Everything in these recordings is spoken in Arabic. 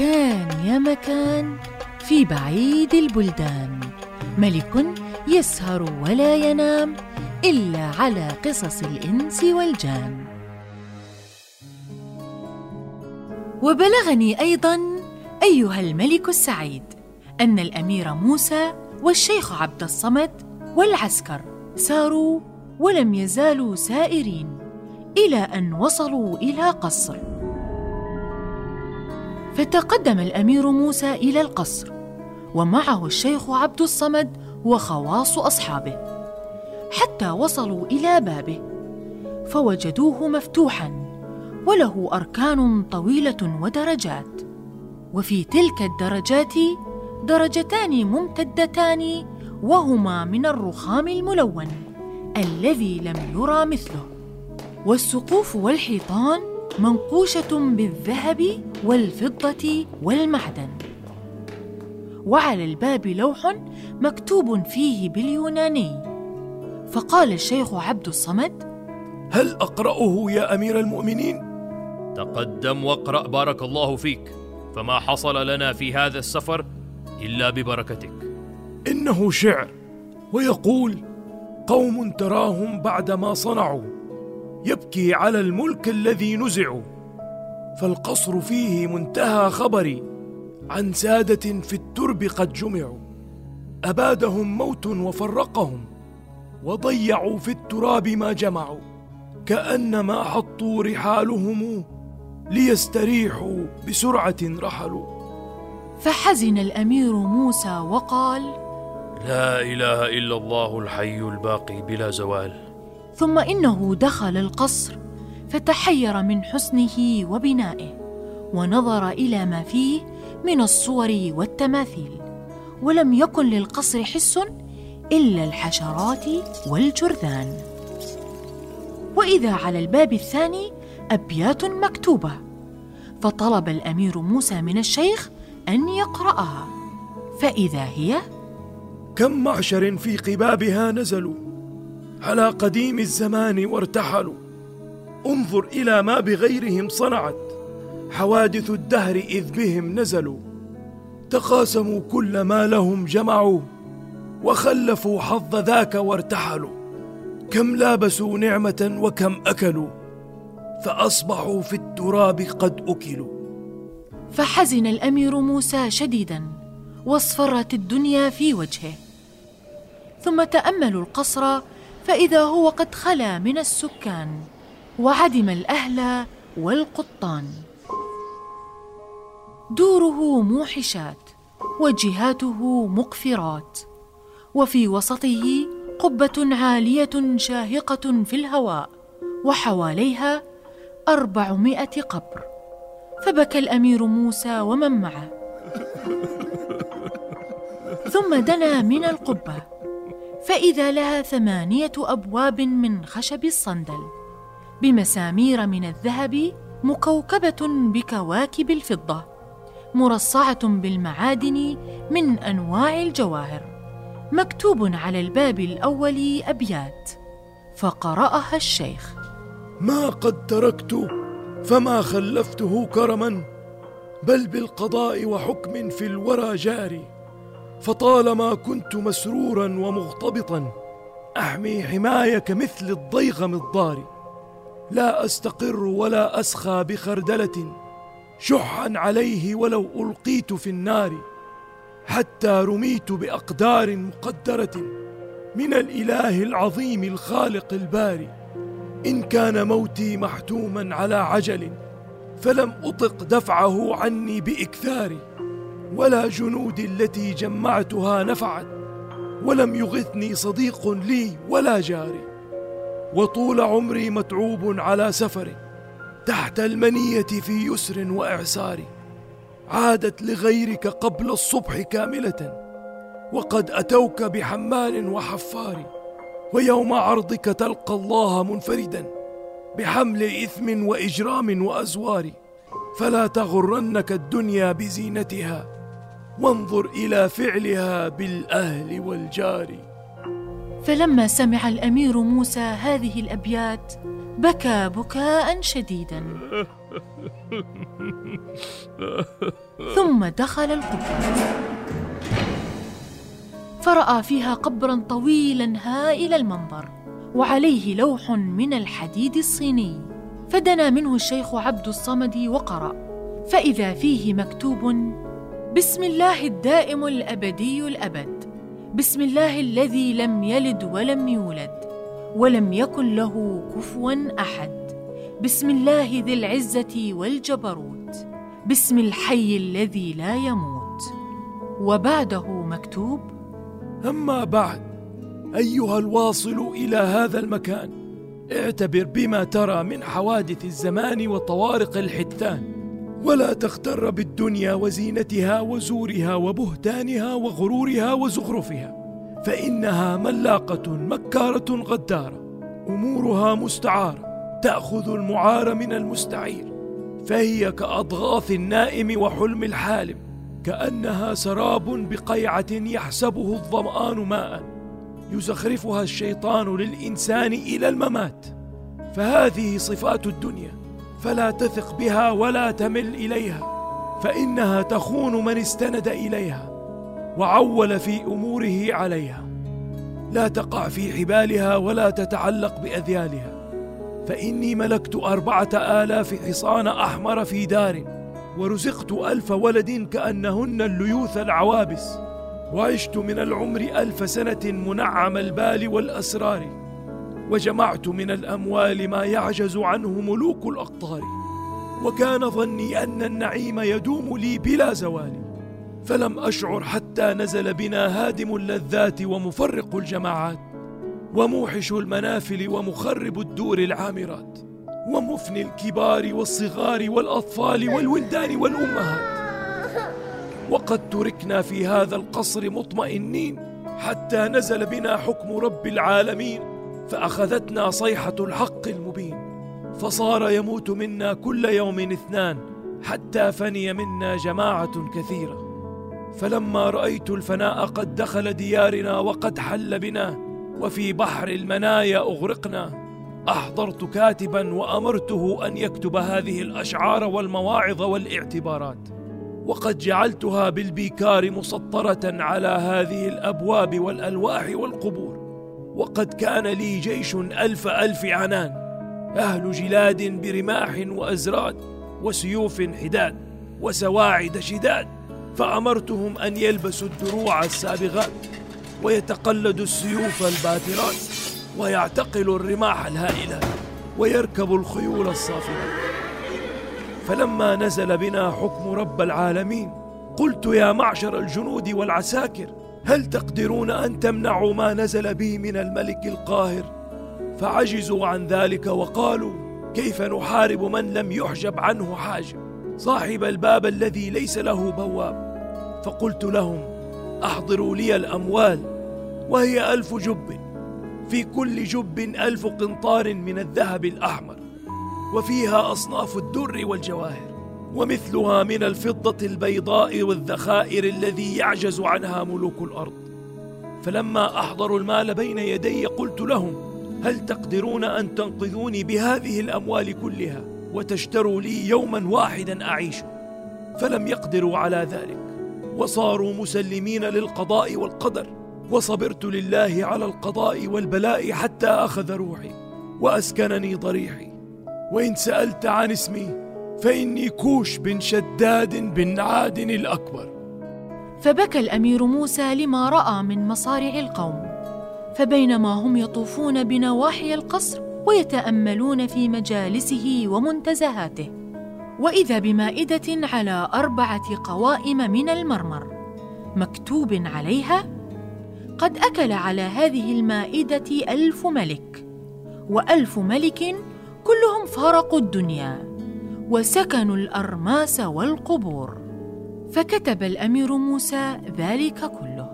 كان يا مكان في بعيد البلدان. ملك يسهر ولا ينام إلا على قصص الإنس والجان. وبلغني أيضا أيها الملك السعيد أن الأمير موسى والشيخ عبد الصمد والعسكر ساروا ولم يزالوا سائرين إلى أن وصلوا إلى قصر. فتقدم الأمير موسى إلى القصر ومعه الشيخ عبد الصمد وخواص أصحابه حتى وصلوا إلى بابه فوجدوه مفتوحا وله أركان طويلة ودرجات وفي تلك الدرجات درجتان ممتدتان وهما من الرخام الملون الذي لم يرى مثله والسقوف والحيطان منقوشة بالذهب والفضة والمعدن. وعلى الباب لوح مكتوب فيه باليوناني. فقال الشيخ عبد الصمد هل أقرأه يا أمير المؤمنين؟ تقدم واقرأ بارك الله فيك فما حصل لنا في هذا السفر إلا ببركتك. إنه شعر ويقول قوم تراهم بعد ما صنعوا يبكي على الملك الذي نزعوا. فالقصر فيه منتهى خبري. عن ساده في الترب قد جمعوا. أبادهم موت وفرقهم. وضيعوا في التراب ما جمعوا. كأنما حطوا رحالهم ليستريحوا بسرعة رحلوا. فحزن الأمير موسى وقال لا إله إلا الله الحي الباقي بلا زوال. ثم إنه دخل القصر. فتحير من حسنه وبنائه ونظر إلى ما فيه من الصور والتماثيل ولم يكن للقصر حس إلا الحشرات والجرذان. وإذا على الباب الثاني أبيات مكتوبة فطلب الأمير موسى من الشيخ أن يقرأها. فإذا هي؟ كم معشر في قبابها نزلوا على قديم الزمان وارتحلوا. انظر إلى ما بغيرهم صنعت. حوادث الدهر إذ بهم نزلوا. تقاسموا كل ما لهم جمعوا. وخلفوا حظ ذاك وارتحلوا. كم لابسوا نعمة وكم أكلوا. فأصبحوا في التراب قد أكلوا. فحزن الأمير موسى شديدا. واصفرت الدنيا في وجهه. ثم تأملوا القصر فإذا هو قد خلا من السكان. وعدم الأهل والقطان. دوره موحشات وجهاته مقفرات. وفي وسطه قبة عالية شاهقة في الهواء وحواليها أربعمائة قبر. فبكى الأمير موسى ومن معه. ثم دنا من القبة. فإذا لها ثمانية أبواب من خشب الصندل. بمسامير من الذهب مكوكبة بكواكب الفضة مرصعة بالمعادن من أنواع الجواهر مكتوب على الباب الأول أبيات فقرأها الشيخ. ما قد تركت فما خلفته كرما بل بالقضاء وحكم في الورى جاري فطالما كنت مسرورا ومغتبطا أحمي حمايك مثل الضيغم الضاري. لا أستقر ولا أسخى بخردلة شحا عليه ولو ألقيت في النار حتى رميت بأقدار مقدرة من الإله العظيم الخالق الباري. إن كان موتي محتوما على عجل فلم أطق دفعه عني بإكثار. ولا جنودي التي جمعتها نفعت ولم يغثني صديق لي ولا جاري. وطول عمري متعوب على سفري تحت المنية في يسر وإعسار عادت لغيرك قبل الصبح كاملة وقد أتوك بحمال وحفار ويوم عرضك تلقى الله منفردا بحمل إثم وإجرام وأزوار فلا تغرنك الدنيا بزينتها وانظر إلى فعلها بالأهل والجار. فلما سمع الأمير موسى هذه الأبيات بكى بكاء شديدا. ثم دخل القبة فرأى فيها قبرا طويلا هائل المنظر وعليه لوح من الحديد الصيني. فدنا منه الشيخ عبد الصمد وقرأ. فإذا فيه مكتوب بسم الله الدائم الأبدي الأبد. بسم الله الذي لم يلد ولم يولد ولم يكن له كفوا أحد. بسم الله ذي العزة والجبروت. بسم الحي الذي لا يموت. وبعده مكتوب أما بعد أيها الواصل إلى هذا المكان. اعتبر بما ترى من حوادث الزمان وطوارق الحدثان ولا تغتر بالدنيا وزينتها وزورها وبهتانها وغرورها وزخرفها فإنها ملاقة مكارة غدارة أمورها مستعارة تأخذ المعار من المستعير فهي كأضغاث النائم وحلم الحالم كأنها سراب بقيعة يحسبه الظمآن ماء يزخرفها الشيطان للإنسان إلى الممات فهذه صفات الدنيا. فلا تثق بها ولا تمل إليها فإنها تخون من استند إليها وعول في أموره عليها. لا تقع في حبالها ولا تتعلق بأذيالها. فإني ملكت أربعة آلاف حصان أحمر في دار ورزقت ألف ولد كأنهن الليوث العوابس. وعشت من العمر ألف سنة منعم البال والأسرار. وجمعت من الأموال ما يعجز عنه ملوك الأقطار. وكان ظني أن النعيم يدوم لي بلا زوال. فلم أشعر حتى نزل بنا هادم اللذات ومفرق الجماعات. وموحش المنافل ومخرب الدور العامرات. ومفني الكبار والصغار والأطفال والولدان والأمهات. وقد تركنا في هذا القصر مطمئنين حتى نزل بنا حكم رب العالمين. فأخذتنا صيحة الحق المبين فصار يموت منا كل يوم اثنان حتى فني منا جماعة كثيرة. فلما رأيت الفناء قد دخل ديارنا وقد حل بنا وفي بحر المنايا أغرقنا. أحضرت كاتبا وأمرته أن يكتب هذه الأشعار والمواعظ والإعتبارات وقد جعلتها بالبيكار مسطرة على هذه الأبواب والألواح والقبور. وقد كان لي جيش ألف ألف عنان أهل جلاد برماح وأزراد وسيوف حداد وسواعد شداد فأمرتهم أن يلبسوا الدروع السابغات ويتقلدوا السيوف الباترات ويعتقلوا الرماح الهائلات ويركبوا الخيول الصافرات فلما نزل بنا حكم رب العالمين قلت يا معشر الجنود والعساكر هل تقدرون أن تمنعوا ما نزل به من الملك القاهر؟ فعجزوا عن ذلك وقالوا كيف نحارب من لم يحجب عنه حاجب صاحب الباب الذي ليس له بواب. فقلت لهم أحضروا لي الأموال وهي ألف جب. في كل جب ألف قنطار من الذهب الأحمر وفيها أصناف الدر والجواهر. ومثلها من الفضة البيضاء والذخائر الذي يعجز عنها ملوك الأرض. فلما أحضروا المال بين يدي قلت لهم هل تقدرون أن تنقذوني بهذه الأموال كلها وتشتروا لي يوما واحدا أعيش؟ فلم يقدروا على ذلك. وصاروا مسلمين للقضاء والقدر. وصبرت لله على القضاء والبلاء حتى أخذ روحي وأسكنني ضريحي. وإن سألت عن اسمي فإني كوش بن شداد بن عاد الأكبر. فبكى الأمير موسى لما رأى من مصارع القوم. فبينما هم يطوفون بنواحي القصر ويتأملون في مجالسه ومنتزهاته. وإذا بمائدة على أربعة قوائم من المرمر مكتوب عليها قد أكل على هذه المائدة ألف ملك وألف ملك كلهم فارقوا الدنيا. وسكنوا الأرماس والقبور. فكتب الأمير موسى ذلك كله.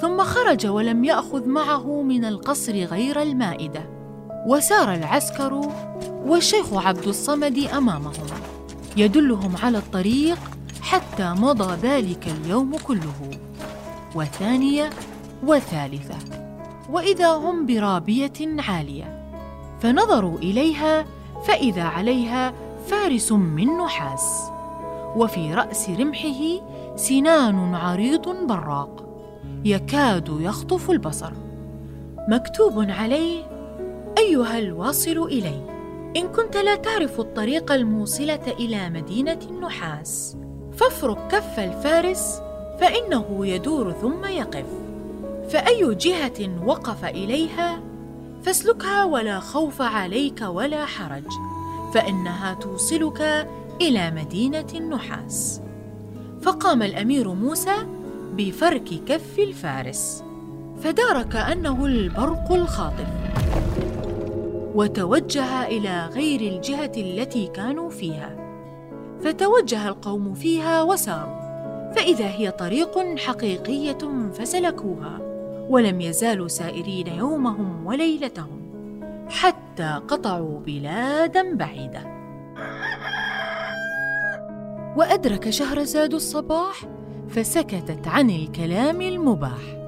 ثم خرج ولم يأخذ معه من القصر غير المائدة. وسار العسكر والشيخ عبد الصمد أمامهم. يدلهم على الطريق حتى مضى ذلك اليوم كله. وثانية وثالثة. وإذا هم برابية عالية. فنظروا إليها فإذا عليها فارس من نحاس وفي رأس رمحه سنان عريض براق يكاد يخطف البصر. مكتوب عليه أيها الواصل إلي إن كنت لا تعرف الطريق الموصلة إلى مدينة النحاس فافرك كف الفارس فإنه يدور ثم يقف. فأي جهة وقف إليها فاسلكها ولا خوف عليك ولا حرج. فإنها توصلك إلى مدينة النحاس. فقام الأمير موسى بفرك كف الفارس فدار كانه البرق الخاطف وتوجه إلى غير الجهة التي كانوا فيها. فتوجه القوم فيها وساروا فإذا هي طريق حقيقية فسلكوها ولم يزالوا سائرين يومهم وليلتهم. حتى قطعوا بلادا بعيده وأدرك شهرزاد الصباح فسكتت عن الكلام المباح.